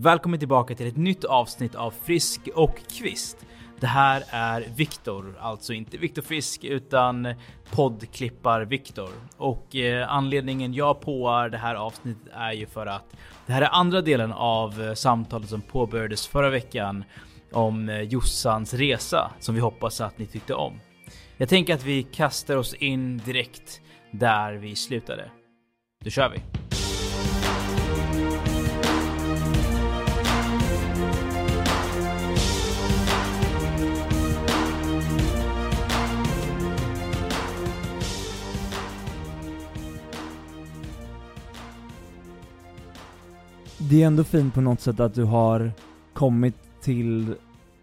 Välkommen tillbaka till ett nytt avsnitt av Frisk och Kvist. Det här är Viktor, alltså inte Viktor Frisk utan poddklippar Viktor. Och eh, anledningen jag påar det här avsnittet är ju för att det här är andra delen av eh, samtalet som påbörjades förra veckan om eh, Jossans resa som vi hoppas att ni tyckte om. Jag tänker att vi kastar oss in direkt där vi slutade. Då kör vi! Det är ändå fint på något sätt att du har kommit till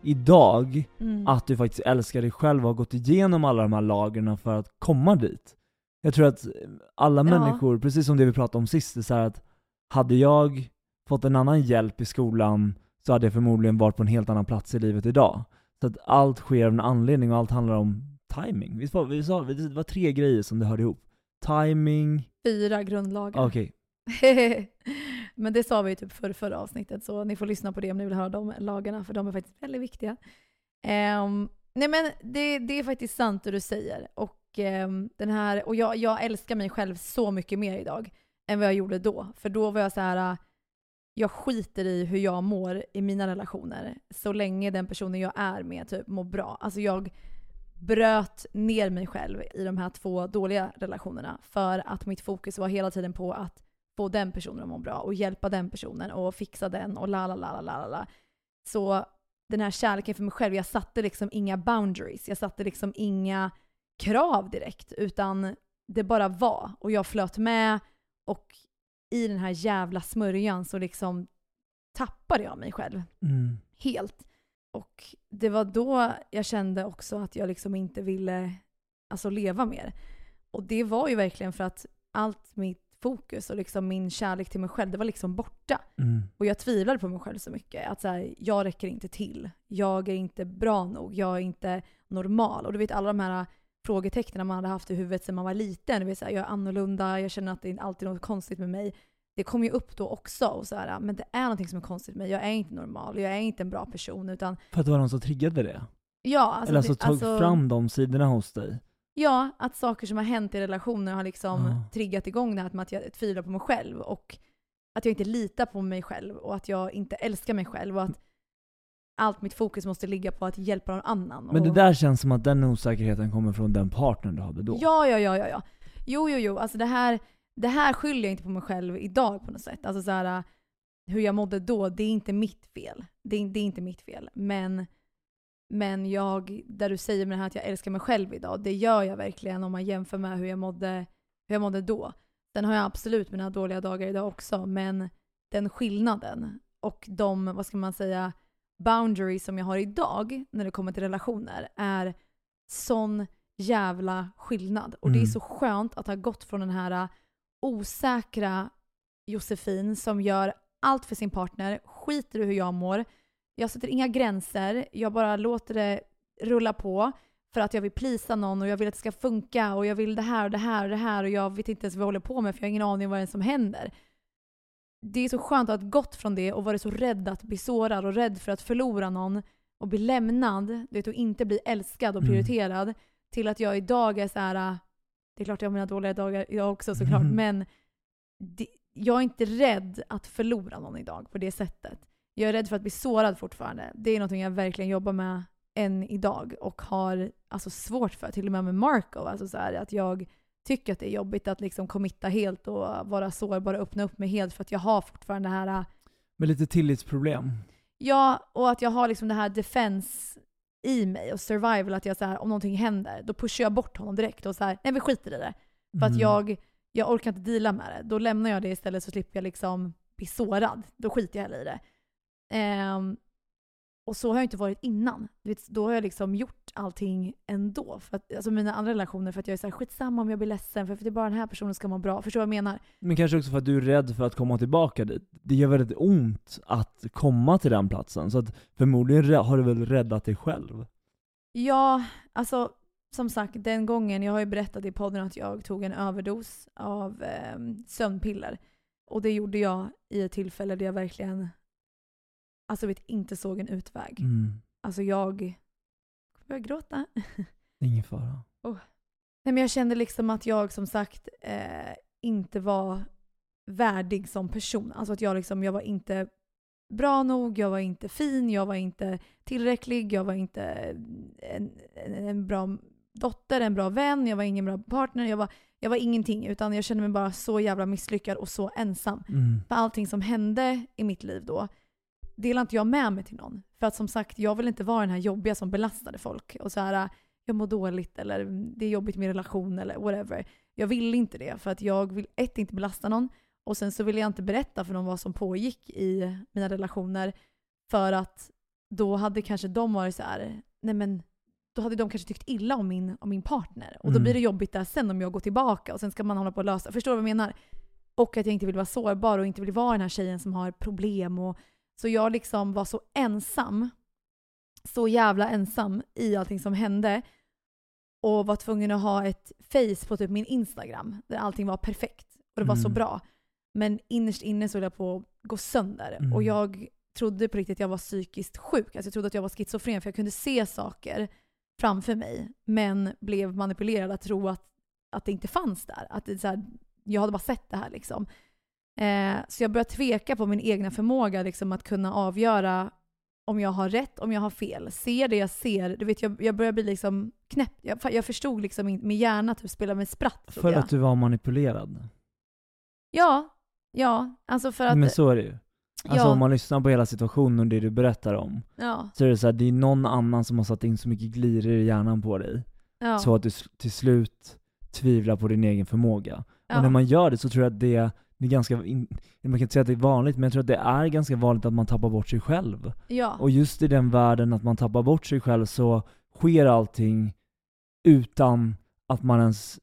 idag, Mm. att du faktiskt älskar dig själv och har gått igenom alla de här lagren för att komma dit. Jag tror att alla Ja. människor, precis som det vi pratade om sist, är så att hade jag fått en annan hjälp i skolan så hade jag förmodligen varit på en helt annan plats i livet idag. Så att allt sker av en anledning och allt handlar om timing. Visst var, vi sa, det var tre grejer som det hörde ihop. Timing, Fyra grundlagar. okej. men det sa vi ju typ för förra avsnittet, så ni får lyssna på det om ni vill höra de lagarna, för de är faktiskt väldigt viktiga. Um, nej men det, det är faktiskt sant det du säger. Och, um, den här, och jag, jag älskar mig själv så mycket mer idag än vad jag gjorde då. För då var jag så här. jag skiter i hur jag mår i mina relationer så länge den personen jag är med typ mår bra. Alltså jag bröt ner mig själv i de här två dåliga relationerna för att mitt fokus var hela tiden på att få den personen att må bra och hjälpa den personen och fixa den och la la la la la. Så den här kärleken för mig själv, jag satte liksom inga boundaries. Jag satte liksom inga krav direkt utan det bara var och jag flöt med och i den här jävla smörjan så liksom tappade jag mig själv Mm. helt. Och det var då jag kände också att jag liksom inte ville alltså, leva mer. Och det var ju verkligen för att allt mitt fokus och liksom min kärlek till mig själv, det var liksom borta. Mm. Och jag tvivlade på mig själv så mycket. Att så här, jag räcker inte till. Jag är inte bra nog. Jag är inte normal. Och du vet alla de här frågetecknen man hade haft i huvudet sedan man var liten. Du vet, så här, jag är annorlunda, jag känner att det är alltid något konstigt med mig. Det kom ju upp då också. Och så här, men det är någonting som är konstigt med mig. Jag är inte normal. Jag är inte en bra person. Utan För att det var någon som triggade det? ja, alltså, Eller alltså det- tog alltså- fram de sidorna hos dig? Ja, att saker som har hänt i relationer har liksom Ja. triggat igång det här med att jag tvivlar på mig själv och att jag inte litar på mig själv och att jag inte älskar mig själv och att allt mitt fokus måste ligga på att hjälpa någon annan. Men det där känns som att den osäkerheten kommer från den partnern du hade då? Ja, ja, ja, ja, ja. Jo, jo, jo. Alltså det här, det här skyller jag inte på mig själv idag på något sätt. Alltså så här, hur jag mådde då, det är inte mitt fel. Det är, det är inte mitt fel. Men, men jag, där du säger med det här att jag älskar mig själv idag, det gör jag verkligen om man jämför med hur jag mådde, hur jag mådde då. Sen har jag absolut mina dåliga dagar idag också, men den skillnaden och de, vad ska man säga, boundaries som jag har idag när det kommer till relationer är sån jävla skillnad. Och det är Mm. så skönt att ha gått från den här osäkra Josefin som gör allt för sin partner, skiter i hur jag mår. Jag sätter inga gränser, jag bara låter det rulla på för att jag vill plisa någon och jag vill att det ska funka och jag vill det här och det här och det här och jag vet inte ens vad jag håller på med för jag har ingen aning vad det är som händer. Det är så skönt att ha gått från det och varit så rädd att bli sårad och rädd för att förlora någon och bli lämnad, du vet, och inte bli älskad och Mm. prioriterad till att jag idag är så här. äh, det är klart jag har mina dåliga dagar jag också såklart, Mhm. men det, jag är inte rädd att förlora någon idag på det sättet. Jag är rädd för att bli sårad fortfarande. Det är något jag verkligen jobbar med än idag och har alltså, svårt för, till och med med Marco. Alltså, så här, att jag tycker att det är jobbigt att liksom committa helt och vara sårbar och öppna upp mig helt för att jag har fortfarande det här... Med lite tillitsproblem. Ja, och att jag har liksom det här defense i mig och survival, att jag så här, om någonting händer, då pushar jag bort honom direkt och så här, nej vi skiter i det. För att Mm. jag, jag orkar inte deala med det. Då lämnar jag det istället så slipper jag liksom bli sårad. Då skiter jag hellre i det. Ehm, och så har jag inte varit innan. Vet, då har jag liksom gjort allting ändå. För att, alltså mina andra relationer, för att jag är såhär skitsamma om jag blir ledsen, för, för det är bara den här personen ska må bra. Förstår du vad jag menar? Men kanske också för att du är rädd för att komma tillbaka dit. Det gör väldigt ont att komma till den platsen, så att förmodligen har du väl räddat dig själv? Ja, alltså som sagt, den gången, jag har ju berättat i podden att jag tog en överdos av eh, sömnpiller. Och det gjorde jag i ett tillfälle där jag verkligen, alltså vet, inte såg en utväg. Mm. Alltså jag kommer börja gråta. Ingen fara. Nej men jag kände liksom att jag som sagt eh, inte var värdig som person. Alltså att jag liksom, jag var inte bra nog, jag var inte fin, jag var inte tillräcklig, jag var inte en, en, en bra dotter, en bra vän, jag var ingen bra partner, jag var, jag var ingenting. Utan jag kände mig bara så jävla misslyckad och så ensam. Mm. För allting som hände i mitt liv då delade inte jag med mig till någon. För att som sagt, jag vill inte vara den här jobbiga som belastade folk. Och så här, jag mår dåligt eller det är jobbigt med relation eller whatever. Jag vill inte det för att jag vill ett, inte belasta någon och sen så vill jag inte berätta för någon vad som pågick i mina relationer för att då hade kanske de varit så här, nej men då hade de kanske tyckt illa om min, om min partner. Och då Mm. blir det jobbigt där sen om jag går tillbaka och sen ska man hålla på och lösa. Förstår du vad jag menar? Och att jag inte vill vara sårbar och inte vill vara den här tjejen som har problem. Och, så jag liksom var så ensam, så jävla ensam i allting som hände. Och var tvungen att ha ett face på typ min Instagram där allting var perfekt. Och det var så Mm. bra. Men innerst inne så höll jag på att gå sönder. Mm. Och jag trodde på riktigt att jag var psykiskt sjuk. Alltså jag trodde att jag var schizofren för jag kunde se saker framför mig. Men blev manipulerad att tro att, att det inte fanns där. Att det så här, jag hade bara sett det här liksom. Eh, så jag började tveka på min egna förmåga liksom, att kunna avgöra om jag har rätt, om jag har fel. Ser det jag ser. Du vet, jag, jag börjar bli liksom knäpp. Jag, jag förstod liksom inte, min hjärna typ spelade med spratt. För jag. att du var manipulerad? Ja, ja. Alltså för att... Men så är det ju. Alltså ja, om man lyssnar på hela situationen och det du berättar om, ja, så är det så här, det är någon annan som har satt in så mycket gliror i hjärnan på dig, ja, så att du till slut tvivlar på din egen förmåga. Och när man gör det så tror jag att det, det är ganska, man kan inte säga att det är vanligt, men jag tror att det är ganska vanligt att man tappar bort sig själv. ja. Och just i den världen att man tappar bort sig själv så sker allting utan att man ens,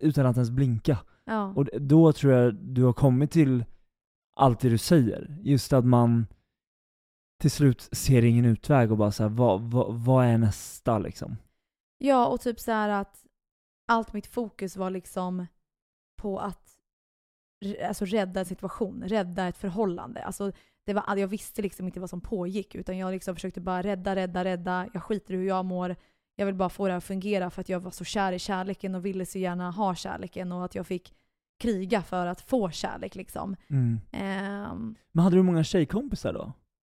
utan att ens blinka. ja. Och då tror jag du har kommit till allt det du säger. Just att man till slut ser ingen utväg och bara såhär, vad, vad, vad är nästa liksom? Ja, och typ så här att allt mitt fokus var liksom på att alltså, rädda en situation, rädda ett förhållande. Alltså, det var, jag visste liksom inte vad som pågick utan jag liksom försökte bara rädda, rädda, rädda. Jag skiter i hur jag mår. Jag vill bara få det här att fungera för att jag var så kär i kärleken och ville så gärna ha kärleken och att jag fick kriga för att få kärlek liksom. Mm. Ehm, Men hade du många tjejkompisar då?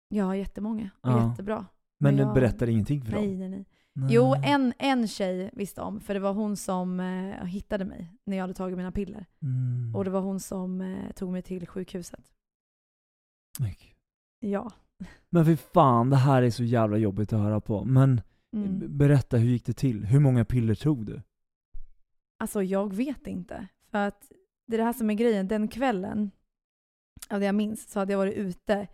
ja, jättemånga. Ja. jättebra. Men du jag- berättade ingenting för Nej, dem? nej, nej. Nej. Jo, en, en tjej visste om, för det var hon som eh, hittade mig när jag hade tagit mina piller. Mm. Och det var hon som eh, tog mig till sjukhuset. Mycket. Ja. Men för fan, det här är så jävla jobbigt att höra på. Men Mm. berätta, hur gick det till? Hur många piller tog du? Alltså jag vet inte. För att det är det här som är grejen. Den kvällen, av det jag minns, så hade jag varit ute.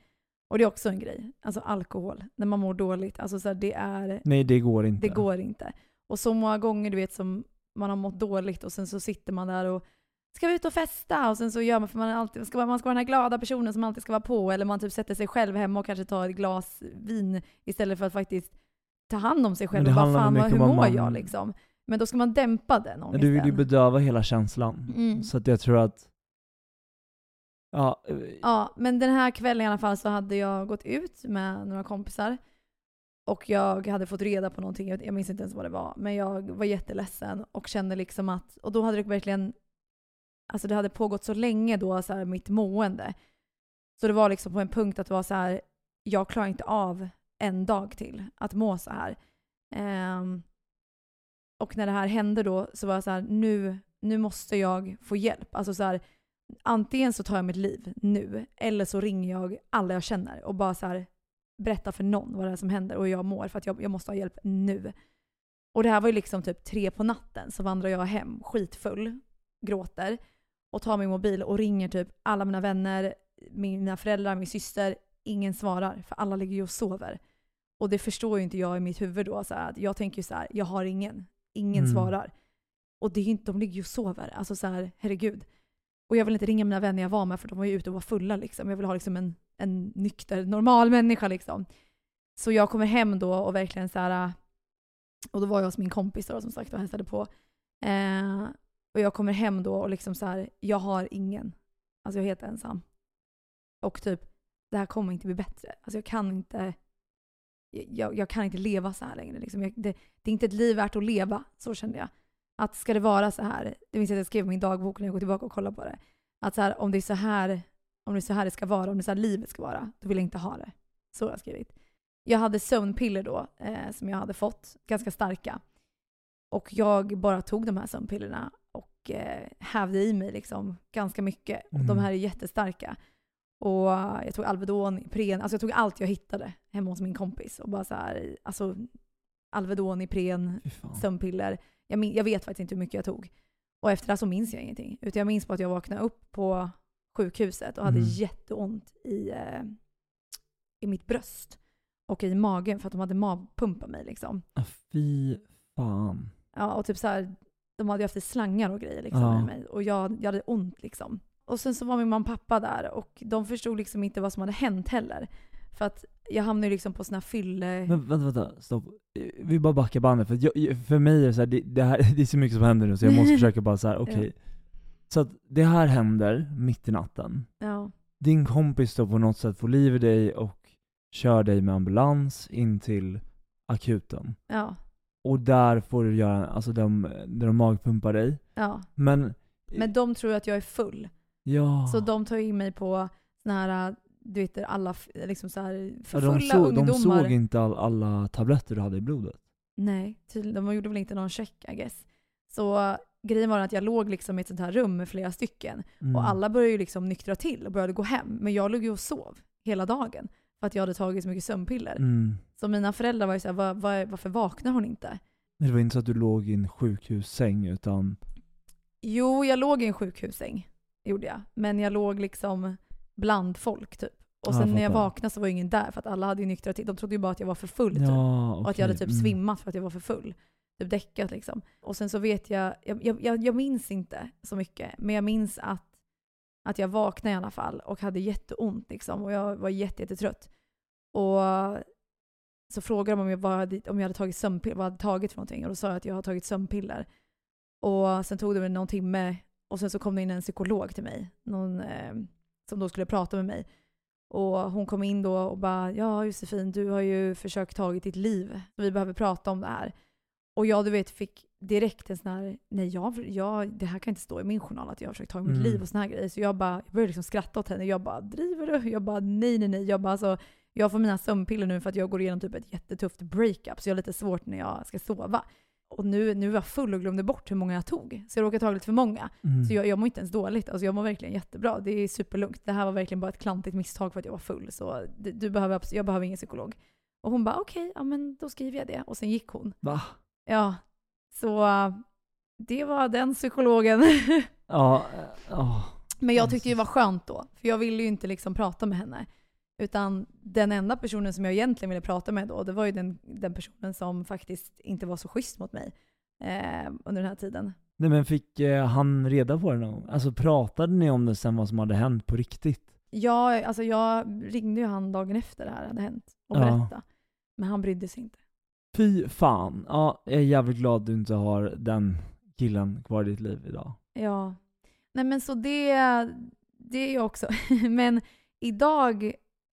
Och det är också en grej. Alltså alkohol, när man mår dåligt. Alltså så här, det är... Nej, det går inte. Det går inte. Och så många gånger du vet som man har mått dåligt och sen så sitter man där och ska vi ut och festa? Och sen så gör man, för man, alltid, ska, vara- man ska vara den här glada personen som alltid ska vara på. Eller man typ sätter sig själv hemma och kanske tar ett glas vin istället för att faktiskt ta hand om sig själv och bara fan vad, hur mår man- jag liksom? Men då ska man dämpa den ångesten. Du vill ju bedöva hela känslan. Mm. Så att jag tror att... Ja, eh, Ja, men den här kvällen i alla fall så hade jag gått ut med några kompisar. Och jag hade fått reda på någonting, jag minns inte ens vad det var. Men jag var jätteledsen och kände liksom att, och då hade det verkligen alltså det hade pågått så länge då, så här, mitt mående. Så det var liksom på en punkt att det var så här, jag klarar inte av en dag till att må så här. Um, och när det här hände då så var jag så här, nu, nu måste jag få hjälp. Alltså så här, antingen så tar jag mitt liv nu, eller så ringer jag alla jag känner och bara så här, berättar för någon vad det är som händer och hur jag mår för att jag, jag måste ha hjälp nu. Och det här var ju liksom typ tre på natten så vandrar jag hem skitfull, gråter och tar min mobil och ringer typ alla mina vänner, mina föräldrar, min syster. Ingen svarar för alla ligger ju och sover. Och det förstår ju inte jag i mitt huvud då. Så här, att jag tänker ju så här, jag har ingen. Ingen Mm. svarar. Och det är ju inte, de ligger ju och sover. Alltså så här, herregud. Och jag vill inte ringa mina vänner jag var med för de var ju ute och var fulla liksom. Jag vill ha liksom en, en nykter, normal människa liksom. Så jag kommer hem då och verkligen så här. Och då var jag hos min kompis då, som sagt och hälsade på. Eh, och jag kommer hem då och liksom så här, jag har ingen. Alltså jag är helt ensam. Och typ, det här kommer inte bli bättre. Alltså jag kan inte, jag, jag kan inte leva så här längre. Liksom. Jag, det, det är inte ett liv värt att leva, så kände jag. Att ska det vara så här, det minns jag att jag skrev i min dagbok när jag går tillbaka och kollar på det. Att så här, om det är så här, om det är så här det ska vara, om det är så här livet ska vara, då vill jag inte ha det. Så har jag skrivit. Jag hade sömnpiller då, eh, som jag hade fått, ganska starka. Och jag bara tog de här sömnpillerna och eh, hävde i mig liksom ganska mycket. Och de Mm. här är jättestarka. Och jag tog Alvedon, Ipren, alltså jag tog allt jag hittade hemma hos min kompis. Och bara så här, alltså Alvedon, Ipren, sömnpiller. Jag, jag vet faktiskt inte hur mycket jag tog. Och efter det så minns jag ingenting. Utan jag minns bara att jag vaknade upp på sjukhuset och hade Mm. jätteont i, eh, i mitt bröst. Och i magen för att de hade magpumpat mig liksom. Ah, Fy fan. Ja, och typ så här, de hade ju haft slangar och grejer liksom Ja. i mig. Och jag, jag hade ont liksom. Och sen så var min mamma och pappa där och de förstod liksom inte vad som hade hänt heller. För att jag hamnade ju liksom på såna fylle... Men vänta, vänta, stopp. Vi bara backar bandet, för, jag, för mig är det så här, det, det, här, det är så mycket som händer nu så jag måste försöka bara så här, okej. Så att det här händer mitt i natten. Ja. Din kompis då på något sätt får liv i dig och kör dig med ambulans in till akuten. Ja. Och där får du göra, alltså de, där de magpumpar dig. Ja. Men, Men de tror att jag är full. ja. Så de tar in mig på såna här, du vet alla liksom så här för ja, de, ungdomar. de såg inte all, alla tabletter du hade i blodet. Nej, tydligen, de gjorde väl inte någon check I guess. Så grejen var att jag låg liksom i ett sånt här rum med flera stycken. Mm. Och alla började ju liksom nyktra till och började gå hem. Men jag låg ju och sov hela dagen. För att jag hade tagit så mycket sömnpiller. Mm. Så mina föräldrar var ju såhär, var, var, varför vaknar hon inte? Men Det var inte så att du låg i en sjukhussäng utan, Jo, jag låg i en sjukhussäng. Gjorde jag. Men jag låg liksom bland folk typ. Och Ja, sen jag när jag vaknade så var ju ingen där för att alla hade ju nyktrat till. De trodde ju bara att jag var för full typ. ja Och att jag hade typ mm. svimmat för att jag var för full. Typ däckat liksom. Och sen så vet jag, jag, jag, jag, minns inte så mycket, men jag minns att, att jag vaknade i alla fall och hade jätteont liksom. Och jag var jätte, jättetrött. Och så frågade de om jag, hade, om jag hade tagit sömnpiller, vad jag hade tagit för någonting. Och då sa jag att jag har tagit sömnpiller. Och sen tog det väl någon timme och sen så kom det in en psykolog till mig. Någon eh, som då skulle prata med mig. Och hon kom in då och bara “Ja Josefin, du har ju försökt tagit ditt liv. Vi behöver prata om det här”. Och jag du vet fick direkt en sån här “Nej, jag, jag, det här kan inte stå i min journal att jag har försökt ta mitt Mm. liv” och såna här grejer. Så jag bara jag började liksom skratta åt henne. Jag bara “Driver du?” Jag bara “Nej, nej, nej”. Jag bara alltså, jag får mina sömnpiller nu för att jag går igenom typ ett jättetufft breakup. Så jag har lite svårt när jag ska sova. Och nu, nu var jag full och glömde bort hur många jag tog. Så jag råkade ta lite för många. Mm. Så jag, jag mår inte ens dåligt. Alltså jag mår verkligen jättebra. Det är superlugnt. Det här var verkligen bara ett klantigt misstag för att jag var full. Så du, du behöver, jag behöver ingen psykolog. Och hon bara okej, ja men då skriver jag det. Och sen gick hon. Va? Ja, så det var den psykologen. Ja, ja. men jag tyckte det var skönt då. För jag ville ju inte liksom prata med henne. Utan den enda personen som jag egentligen ville prata med då, det var ju den, den personen som faktiskt inte var så schysst mot mig eh, under den här tiden. Nej men fick eh, han reda på det någon gång? Alltså pratade ni om det sen vad som hade hänt på riktigt? Ja, alltså jag ringde ju han dagen efter det här hade hänt och Ja. berättade. Men han brydde sig inte. Fy fan. Ja, jag är jävligt glad att du inte har den killen kvar i ditt liv idag. Ja. Nej men så det, det är jag också. men idag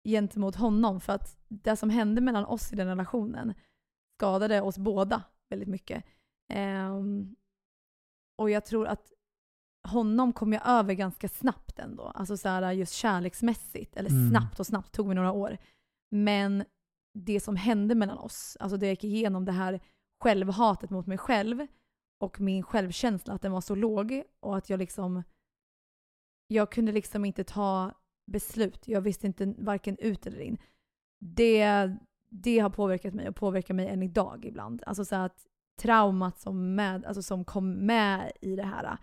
gentemot honom, för att det som hände mellan oss i den relationen skadade oss båda väldigt mycket. Ehm, och jag tror att honom kom jag över ganska snabbt ändå. Alltså så här, just kärleksmässigt. Eller Mm. snabbt och snabbt, tog mig några år. Men det som hände mellan oss, alltså det jag gick igenom det här självhatet mot mig själv och min självkänsla, att den var så låg och att jag liksom jag kunde liksom inte ta beslut. Jag visste inte varken ut eller in. Det, det har påverkat mig och påverkar mig än idag ibland. Alltså så att traumat som, med, alltså som kom med i det här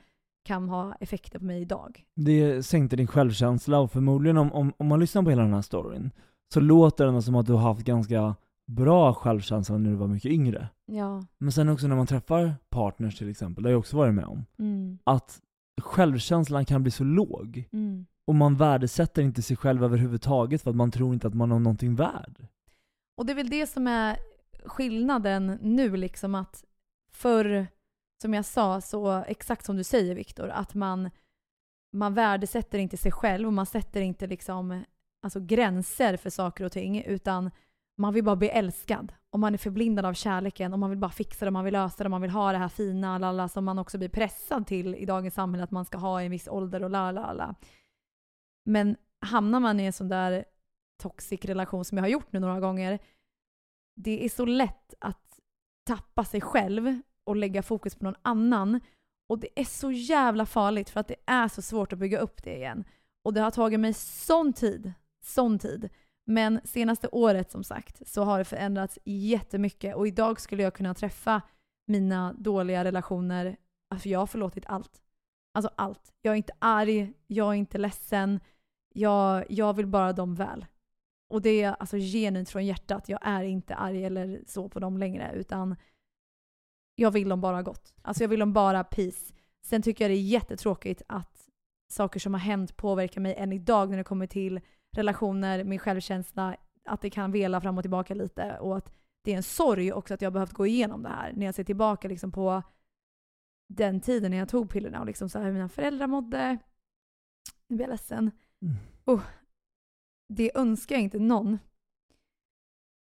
kan ha effekter på mig idag. Det sänkte din självkänsla och förmodligen om, om, om man lyssnar på hela den här storyn så låter det som att du har haft ganska bra självkänsla när du var mycket yngre. Ja. Men sen också när man träffar partners till exempel, det har jag också varit med om, Mm. att självkänslan kan bli så låg Mm och man värdesätter inte sig själv överhuvudtaget för att man tror inte att man har någonting värd. Och det är väl det som är skillnaden nu liksom att förr, som jag sa, så exakt som du säger Viktor, att man, man värdesätter inte sig själv och man sätter inte liksom alltså gränser för saker och ting utan man vill bara bli älskad. Och man är förblindad av kärleken och man vill bara fixa det, man vill lösa det, man vill ha det här fina, lala, som man också blir pressad till i dagens samhälle att man ska ha i en viss ålder och la la la. Men hamnar man i en sån där toxic relation som jag har gjort nu några gånger, det är så lätt att tappa sig själv och lägga fokus på någon annan. Och det är så jävla farligt för att det är så svårt att bygga upp det igen. Och det har tagit mig sån tid, sån tid. Men senaste året som sagt så har det förändrats jättemycket och idag skulle jag kunna träffa mina dåliga relationer, alltså jag har förlåtit allt. Alltså allt. Jag är inte arg, jag är inte ledsen, jag, jag vill bara dem väl. Och det är alltså genuint från hjärtat. Jag är inte arg eller så på dem längre utan jag vill dem bara gott. Alltså jag vill dem bara peace. Sen tycker jag det är jättetråkigt att saker som har hänt påverkar mig än idag när det kommer till relationer, min självkänsla, att det kan vela fram och tillbaka lite och att det är en sorg också att jag har behövt gå igenom det här. När jag ser tillbaka liksom på den tiden när jag tog pillerna och liksom så här hur mina föräldrar mådde. Nu blir jag ledsen. Oh, det önskar jag inte någon.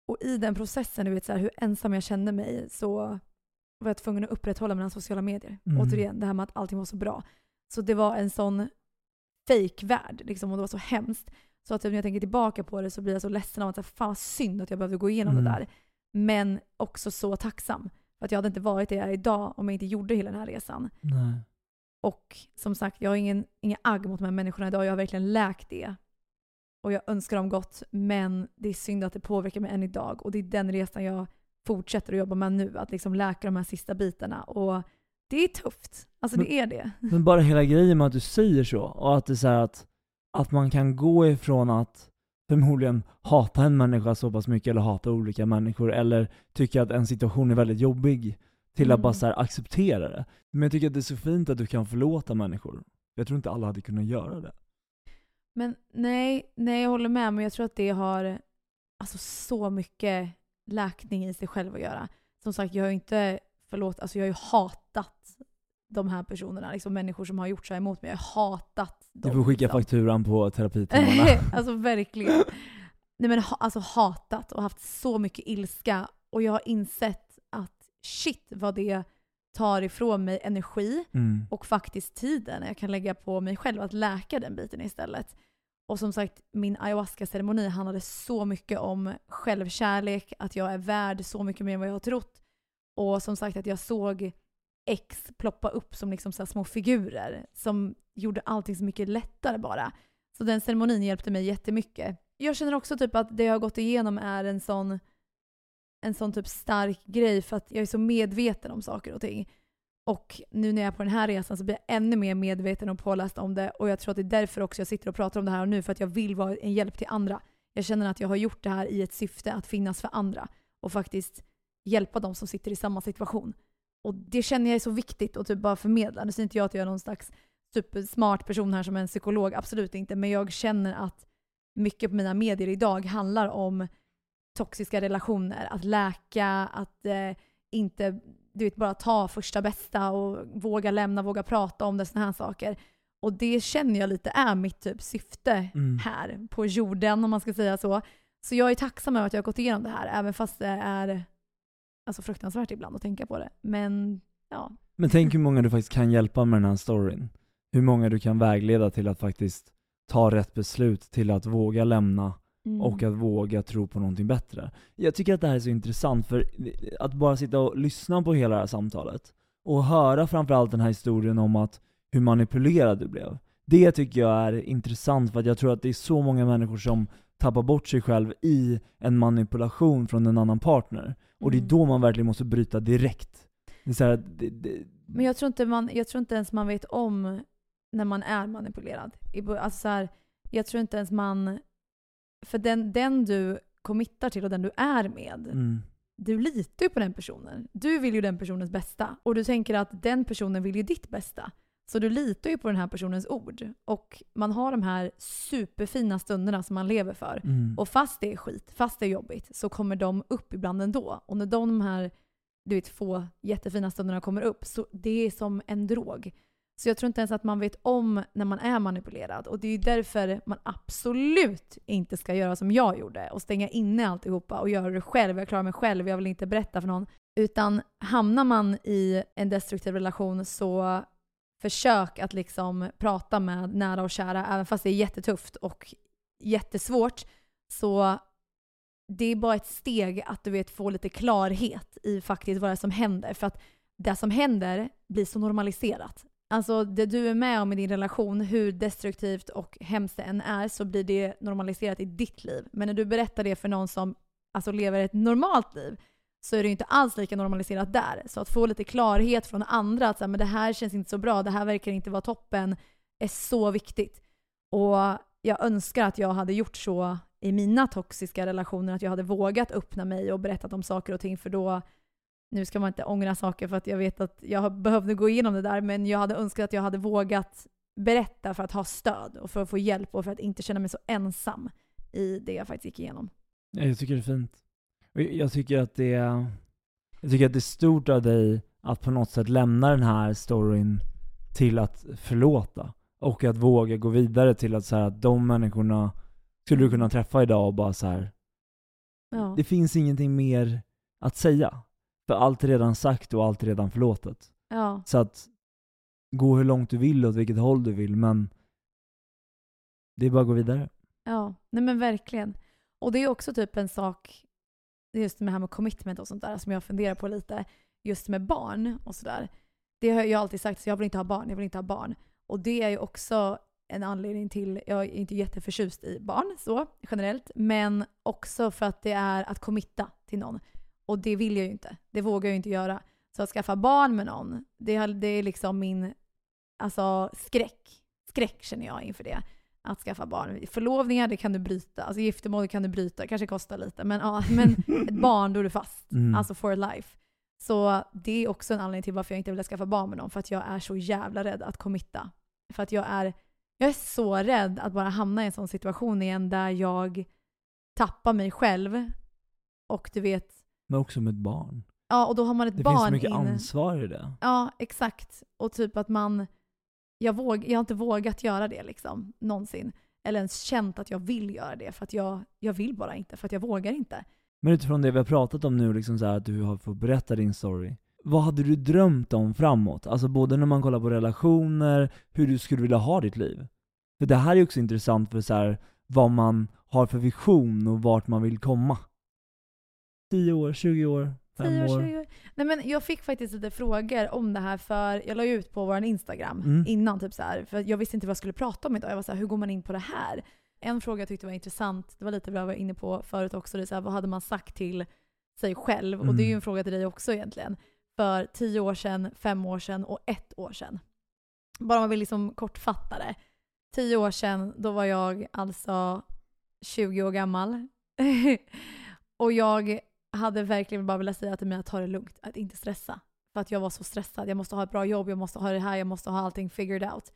Och i den processen, du vet så här, hur ensam jag kände mig, så var jag tvungen att upprätthålla mina sociala medier. Mm. Återigen, det här med att allting var så bra. Så det var en sån fake-värld liksom, och det var så hemskt. Så att typ när jag tänker tillbaka på det så blir jag så ledsen av att fan vad synd att jag behövde gå igenom Mm. det där. Men också så tacksam. För att jag hade inte varit det jag är idag om jag inte gjorde hela den här resan. Nej. Och som sagt, jag har ingen, ingen agg mot de här människorna idag. Jag har verkligen läkt det. Och jag önskar dem gott, men det är synd att det påverkar mig än idag. Och det är den resan jag fortsätter att jobba med nu. Att liksom läka de här sista bitarna. Och det är tufft. Alltså Men- det är det. Men bara hela grejen med att du säger så, och att det är så att, att man kan gå ifrån att förmodligen hata en människa så pass mycket, eller hata olika människor, eller tycka att en situation är väldigt jobbig, till att Mm. bara så här acceptera det. Men jag tycker att det är så fint att du kan förlåta människor. Jag tror inte alla hade kunnat göra det. Men nej, nej, jag håller med. Men jag tror att det har alltså, så mycket läkning i sig själv att göra. Som sagt, jag har ju inte förlåt, alltså jag har ju hatat de här personerna, liksom människor som har gjort så här emot mig. Jag har hatat Du dem. får skicka liksom. fakturan på terapitimmarna. alltså verkligen. Nej men ha, alltså hatat och haft så mycket ilska. Och jag har insett shit vad det tar ifrån mig energi Mm. och faktiskt tiden jag kan lägga på mig själv att läka den biten istället. Och som sagt, min ayahuasca-ceremoni handlade så mycket om självkärlek, att jag är värd så mycket mer än vad jag har trott. Och som sagt att jag såg X ploppa upp som liksom så här små figurer som gjorde allting så mycket lättare bara. Så den ceremonin hjälpte mig jättemycket. Jag känner också typ att det jag har gått igenom är en sån, en sån typ stark grej för att jag är så medveten om saker och ting. Och nu när jag är på den här resan så blir jag ännu mer medveten och påläst om det. Och jag tror att det är därför också jag sitter och pratar om det här och nu, för att jag vill vara en hjälp till andra. Jag känner att jag har gjort det här i ett syfte att finnas för andra och faktiskt hjälpa de som sitter i samma situation. Och det känner jag är så viktigt att typ bara förmedla. Nu säger inte jag att jag är någon slags supersmart person här som en psykolog, absolut inte. Men jag känner att mycket på mina medier idag handlar om toxiska relationer, att läka, att eh, inte du vet, bara ta första bästa och våga lämna, våga prata om det, såna här saker. Och det känner jag lite är mitt typ syfte Mm. här på jorden om man ska säga så. Så jag är tacksam över att jag har gått igenom det här, även fast det är alltså, fruktansvärt ibland att tänka på det. Men ja, Men tänk hur många du faktiskt kan hjälpa med den här storyn. hur många du kan vägleda till att faktiskt ta rätt beslut, till att våga lämna Mm. och att våga tro på någonting bättre. Jag tycker att det här är så intressant, för att bara sitta och lyssna på hela det här samtalet, och höra framförallt den här historien om att hur manipulerad du blev. Det tycker jag är intressant, för att jag tror att det är så många människor som tappar bort sig själv i en manipulation från en annan partner. Och det är Mm. då man verkligen måste bryta direkt. Det är här, det, det, Men jag tror, inte man, jag tror inte ens man vet om när man är manipulerad. Alltså så här, jag tror inte ens man... För den, den du committar till och den du är med, mm, du litar ju på den personen. Du vill ju den personens bästa. Och du tänker att den personen vill ju ditt bästa. Så du litar ju på den här personens ord. Och man har de här superfina stunderna som man lever för. mm, Och fast det är skit, fast det är jobbigt, så kommer de upp ibland ändå. Och när de här du vet, få jättefina stunderna kommer upp, så det är som en drog. Så jag tror inte ens att man vet om när man är manipulerad. Och det är ju därför man absolut inte ska göra som jag gjorde och stänga inne alltihopa och göra det själv. Jag klarar mig själv, jag vill inte berätta för någon. Utan hamnar man i en destruktiv relation så försök att liksom prata med nära och kära, även fast det är jättetufft och jättesvårt. Så det är bara ett steg att du vet få lite klarhet i faktiskt vad det är som händer. För att det som händer blir så normaliserat. Alltså det du är med om i din relation, hur destruktivt och hemskt det än är, så blir det normaliserat i ditt liv. Men när du berättar det för någon som alltså, lever ett normalt liv, så är det ju inte alls lika normaliserat där. Så att få lite klarhet från andra, att så här, men det här känns inte så bra, det här verkar inte vara toppen, är så viktigt. Och jag önskar att jag hade gjort så i mina toxiska relationer, att jag hade vågat öppna mig och berättat om saker och ting, för då nu ska man inte ångra saker för att jag vet att jag behövde gå igenom det där, men jag hade önskat att jag hade vågat berätta för att ha stöd och för att få hjälp och för att inte känna mig så ensam i det jag faktiskt gick igenom. Ja, jag tycker det är fint. Jag- jag tycker att det är, jag tycker att det är stort av dig att på något sätt lämna den här storyn till att förlåta. Och att våga gå vidare till att så här, att de människorna skulle du kunna träffa idag och bara så här. Ja. det finns ingenting mer att säga. För allt är redan sagt och allt är redan förlåtet. ja. Så att gå hur långt du vill och åt vilket håll du vill, men det är bara att gå vidare. Ja, nej men verkligen. Och det är också typ en sak, just med det här med commitment och sånt där, som jag funderar på lite, just med barn och sådär. Det har jag alltid sagt, så jag vill inte ha barn, jag vill inte ha barn. Och det är ju också en anledning till, jag är inte jätteförtjust i barn så generellt, men också för att det är att committa till någon. Och det vill jag ju inte, det vågar jag ju inte göra. Så att skaffa barn med någon, det, det är liksom min alltså, skräck. Skräck känner jag inför det att skaffa barn. Förlovningar, det kan du bryta. Alltså giftermål kan du bryta. kanske kostar lite. Men, ja, men ett barn, då är du fast. Mm. Alltså for life. Så det är också en anledning till varför jag inte vill skaffa barn med någon. För att jag är så jävla rädd att committa. För att jag är, jag är så rädd att bara hamna i en sån situation igen där jag tappar mig själv. Och du vet, Men också med ett barn. ja och då har man ett Det barn finns så mycket in. ansvar i det. Ja, exakt. Och typ att man... Jag, våg, jag har inte vågat göra det liksom, någonsin. Eller ens känt att jag vill göra det, för att jag, jag vill bara inte, för att jag vågar inte. Men utifrån det vi har pratat om nu, liksom så här, att du har fått berätta din story. Vad hade du drömt om framåt? Alltså både när man kollar på relationer, hur du skulle vilja ha ditt liv. För det här är också intressant för så här, vad man har för vision och vart man vill komma. 10 år, 20 år, 5 10 år, år. 20 år. Nej men jag fick faktiskt lite frågor om det här för jag la ut på vår Instagram Mm. innan typ så här, för jag visste inte vad jag skulle prata om idag. Jag var så här, hur går man in på det här? En fråga jag tyckte var intressant, det var lite vad jag var inne på förut också, det är så här, vad hade man sagt till sig själv? Och det är ju Mm. en fråga till dig också egentligen. För 10 år sedan, 5 år sedan och ett år sedan. Bara om man vill liksom kortfatta det. 10 år sedan, då var jag alltså 20 år gammal. och jag hade verkligen bara velat säga till mig att ta det lugnt, att inte stressa. För att jag var så stressad. Jag måste ha ett bra jobb, jag måste ha det här, jag måste ha allting figured out.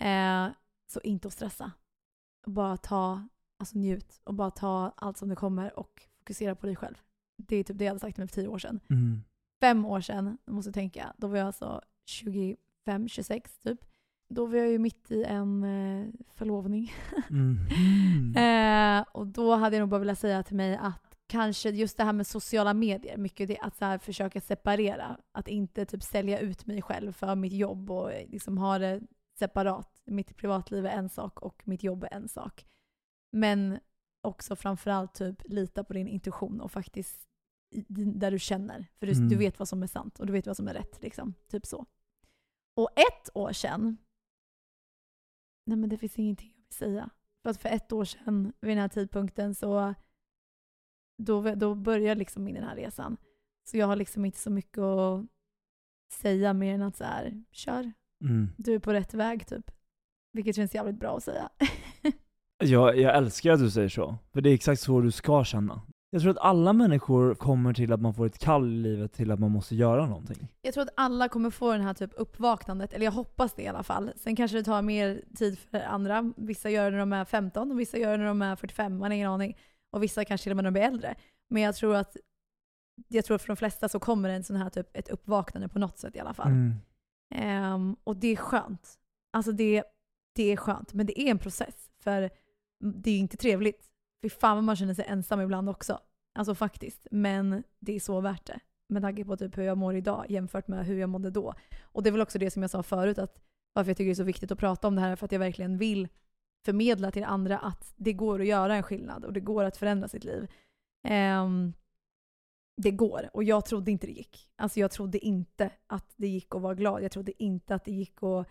Eh, så inte att stressa. Bara ta, alltså njut och bara ta allt som det kommer och fokusera på dig själv. Det är typ det jag hade sagt till mig för tio år sedan. Mm. Fem år sedan, jag måste tänka, då var jag alltså 25, 26 typ. Då var jag ju mitt i en eh, förlovning. Mhm. Eh, och då hade jag nog bara velat säga till mig att kanske just det här med sociala medier, mycket det, att så här försöka separera. Att inte typ sälja ut mig själv för mitt jobb och liksom ha det separat. Mitt privatliv är en sak och mitt jobb är en sak. Men också framförallt typ lita på din intuition och faktiskt där du känner. För du, Mm. du vet vad som är sant och du vet vad som är rätt. Liksom. Typ så. Och ett år sedan, nej men det finns ingenting jag vill säga. För att för ett år sedan vid den här tidpunkten så då, då började liksom min den här resan. Så jag har liksom inte så mycket att säga mer än att så här, kör, Mm. du är på rätt väg typ. Vilket känns jävligt bra att säga. Jag, jag älskar att du säger så, för det är exakt så du ska känna. Jag tror att alla människor kommer till att man får ett kall i livet till att man måste göra någonting. Jag tror att alla kommer få den här typ uppvaknandet, eller jag hoppas det i alla fall. Sen kanske det tar mer tid för andra. Vissa gör det när de är 15 och vissa gör det när de är 45, man har ingen aning. Och vissa kanske till och med när de blir äldre. Men jag tror att jag tror att för de flesta så kommer det en sån här typ ett uppvaknande på något sätt i alla fall. Mm. Ehm, och det är skönt. Alltså det, det är skönt. Men det är en process. För det är ju inte trevligt. Fy fan vad man känner sig ensam ibland också. Alltså faktiskt. Men det är så värt det. Med tanke på typ hur jag mår idag jämfört med hur jag mådde då. Och det är väl också det som jag sa förut, att varför jag tycker det är så viktigt att prata om det här, för att jag verkligen vill förmedla till andra att det går att göra en skillnad och det går att förändra sitt liv. Um, det går. Och jag trodde inte det gick. Alltså jag trodde inte att det gick att vara glad. Jag trodde inte att det gick att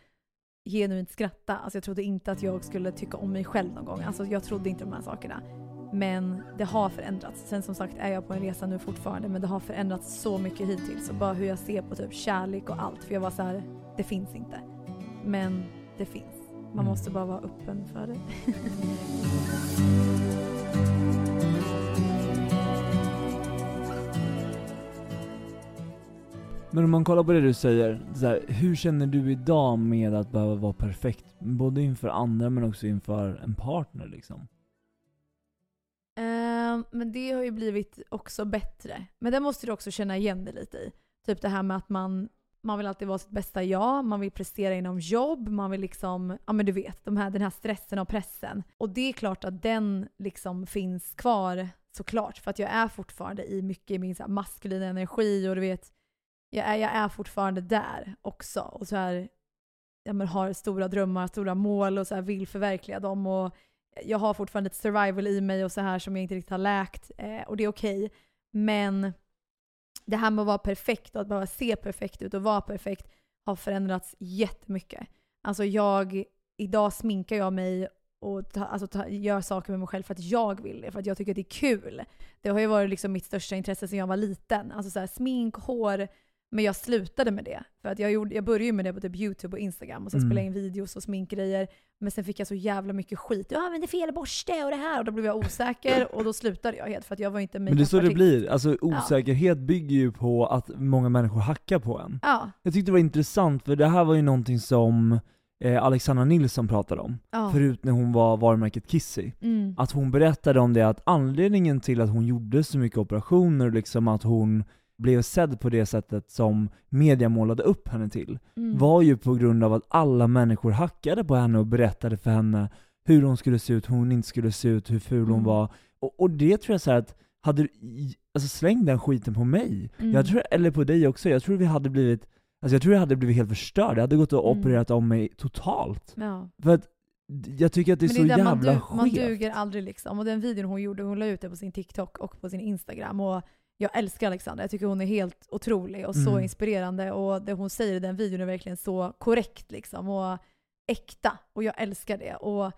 genuint skratta. Alltså jag trodde inte att jag skulle tycka om mig själv någon gång. Alltså jag trodde inte de här sakerna. Men det har förändrats. Sen som sagt är jag på en resa nu fortfarande men det har förändrats så mycket hittills. Och bara hur jag ser på typ kärlek och allt. För jag var så här, det finns inte. Men det finns. Man Mm. måste bara vara öppen för det. Men om man kollar på det du säger, så här, hur känner du idag med att behöva vara perfekt? Både inför andra men också inför en partner liksom. Ehm, men det har ju blivit också bättre. Men det måste du också känna igen dig lite i. Typ det här med att man, man vill alltid vara sitt bästa jag, man vill prestera inom jobb, man vill liksom, ja men du vet, de här, den här stressen och pressen. Och det är klart att den liksom finns kvar såklart. För att jag är fortfarande i mycket i min så här maskulina energi och du vet, jag är, jag är fortfarande där också. Och så här, ja, men har stora drömmar, stora mål och så här vill förverkliga dem. Och jag har fortfarande ett survival i mig och så här som jag inte riktigt har läkt. Eh, och det är okej. Men det här med att vara perfekt och att behöva se perfekt ut och vara perfekt har förändrats jättemycket. Alltså jag, idag sminkar jag mig och ta, alltså ta, gör saker med mig själv för att jag vill det, för att jag tycker att det är kul. Det har ju varit liksom mitt största intresse sedan jag var liten. Alltså så här, smink, hår. Men jag slutade med det. För att jag, gjorde, jag började ju med det på typ YouTube och Instagram och sen Mm. spelade jag in videos och sminkgrejer. Men sen fick jag så jävla mycket skit. Jag använde fel borste och det här. Och då blev jag osäker och då slutade jag helt för att jag var inte Men det är så det blir, alltså osäkerhet bygger ju på att många människor hackar på en. Ja, Jag tyckte det var intressant, för det här var ju någonting som eh, Alexandra Nilsson pratade om, ja. förut när hon var varumärket Kissy. Mm. Att hon berättade om det att anledningen till att hon gjorde så mycket operationer, liksom att hon blev sedd på det sättet som media målade upp henne till, Mm. var ju på grund av att alla människor hackade på henne och berättade för henne hur hon skulle se ut, hur hon inte skulle se ut, hur ful hon Mm. var. Och, och det tror jag så att, hade alltså släng den skiten på mig. Mm. Jag tror, eller på dig också, jag tror vi hade blivit, alltså jag tror jag hade blivit helt förstörd. Jag hade gått och Mm. opererat om mig totalt. Ja. För att jag tycker att det är så det är där jävla man, du, man skevt. duger aldrig liksom. Och den videon hon gjorde, hon la ut det på sin TikTok och på sin Instagram. Och jag älskar Alexandra. Jag tycker hon är helt otrolig och så Mm. inspirerande. Och det hon säger i den videon är verkligen så korrekt liksom. Och äkta. Och jag älskar det. Och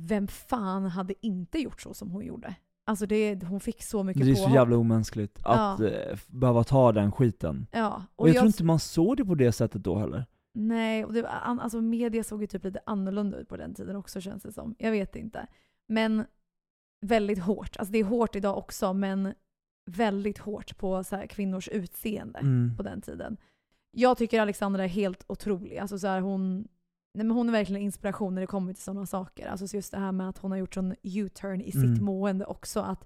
vem fan hade inte gjort så som hon gjorde? Alltså det, hon fick så mycket Det är så jävla omänskligt att Ja. eh, behöva ta den skiten. Ja. Och jag, tror inte man såg det på det sättet då heller. Nej, och det, alltså media såg ju typ lite annorlunda ut på den tiden också känns det som. Jag vet inte. Men väldigt hårt. Alltså det är hårt idag också men väldigt hårt på så här kvinnors utseende Mm. på den tiden. Jag tycker Alexandra är helt otrolig. Alltså så här hon, nej men hon är verkligen en inspiration när det kommer till sådana saker. Alltså så just det här med att hon har gjort sån U-turn i sitt Mm. mående också. Att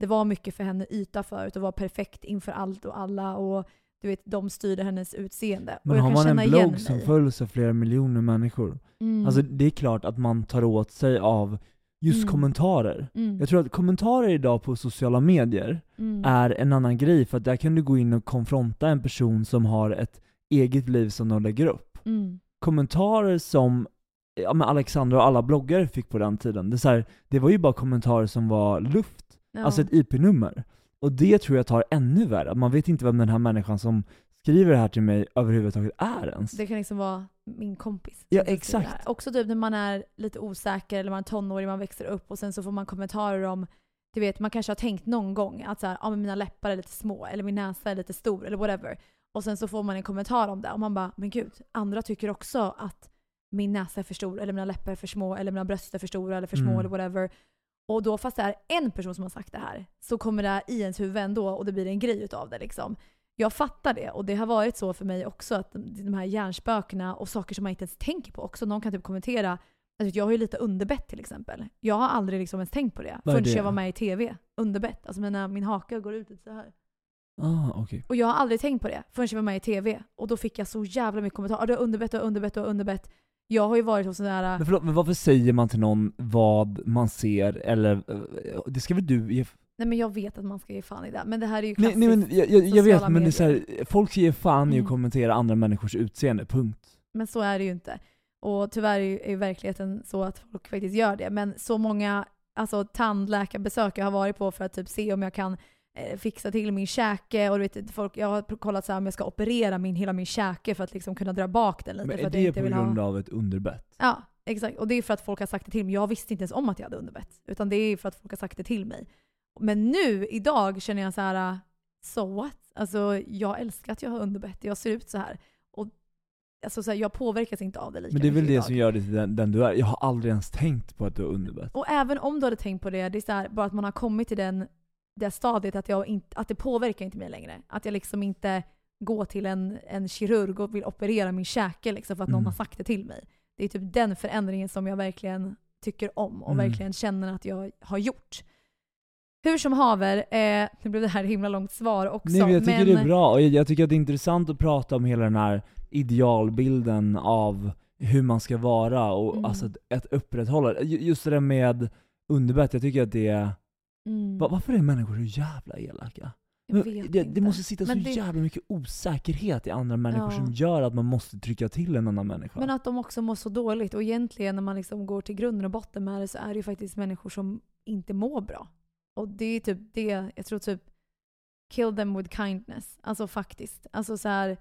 det var mycket för henne yta förut och var perfekt inför allt och alla. Och du vet, de styrde hennes utseende. Men har man en blogg som följs av flera miljoner människor, Mm. alltså det är klart att man tar åt sig av just Mm. kommentarer. Mm. Jag tror att kommentarer idag på sociala medier Mm. är en annan grej, för att där kan du gå in och konfronta en person som har ett eget liv som de lägger upp. Mm. kommentarer som ja, Alexandra och alla bloggare fick på den tiden, det, är här, det var ju bara kommentarer som var luft, Ja. alltså ett IP-nummer. Och det tror jag tar ännu värre, man vet inte vem den här människan som skriver det här till mig överhuvudtaget är ens. Det kan liksom vara min kompis. Ja, exakt. Också typ när man är lite osäker eller man är tonåring, man växer upp och sen så får man kommentarer om du vet, man kanske har tänkt någon gång att så här, ah, men mina läppar är lite små eller min näsa är lite stor eller whatever. Och sen så får man en kommentar om det och man bara, men gud, andra tycker också att min näsa är för stor eller mina läppar är för små eller mina bröst är för stora eller för små Mm. eller whatever. Och då fast det är en person som har sagt det här så kommer det i ens huvud ändå och det blir en grej utav det liksom. Jag fattar det och det har varit så för mig också att de här hjärnspökena och saker som man inte ens tänker på också. Någon kan typ kommentera, alltså jag har ju lite underbett till exempel. Jag har aldrig liksom ens tänkt på det Vad är förrän det? jag var med i TV. Underbett, alltså mina, min haka går ut lite så här. Ah, okej. Och jag har aldrig tänkt på det förrän jag var med i TV. Och då fick jag så jävla mycket kommentarer. Du har underbett, du har underbett, du har underbett. Jag har ju varit hos sådana här... Men förlåt, men varför säger man till någon vad man ser, eller, eh, det ska väl du ge Nej men jag vet att man ska ge fan i det. Men det här är ju Nej, klassiskt. nej men jag, jag, jag vet, men det är så här, folk ska ge fan i att Mm. kommentera andra människors utseende, punkt. Men så är det ju inte. Och tyvärr är ju, verkligheten så att folk faktiskt gör det. Men så många alltså, tandläkarbesök jag har varit på för att typ se om jag kan eh, fixa till min käke. Och du vet, folk, jag har kollat så här om jag ska operera min, hela min käke för att liksom kunna dra bak den lite. Men är det inte på grund ha... av ett underbett? Ja, exakt. Och det är för att folk har sagt det till mig. Jag visste inte ens om att jag hade underbett. Utan det är för att folk har sagt det till mig. Men nu, idag, känner jag så här, so what? Alltså jag älskar att jag har underbett. Jag ser ut så här. Och alltså, så här, jag påverkas inte av det lika Men det är väl det idag. som gör dig till den, den du är. Jag har aldrig ens tänkt på att du har underbett. Och även om du hade tänkt på det, det är så här, bara att man har kommit till den, det stadiet att, jag inte, att det påverkar inte mig längre. Att jag liksom inte går till en, en kirurg och vill operera min käke liksom för att någon Mm. har sagt det till mig. Det är typ den förändringen som jag verkligen tycker om och Mm. verkligen känner att jag har gjort. Hur som haver, eh, nu blev det här ett himla långt svar också. Nej men jag tycker men, det är bra, och jag, tycker att det är intressant att prata om hela den här idealbilden av hur man ska vara och Mm. alltså att, att upprätthålla Ju- Just det där med underbett, jag tycker att det är... Mm, Va- Varför är människor så jävla elaka? Men det, det måste sitta Men så det- jävla mycket osäkerhet i andra människor Ja. som gör att man måste trycka till en annan människa. Men att de också mår så dåligt. Och egentligen när man liksom går till grunden och botten med det så är det ju faktiskt människor som inte mår bra. Och det är typ det, jag tror typ kill them with kindness. Alltså faktiskt. Alltså så här,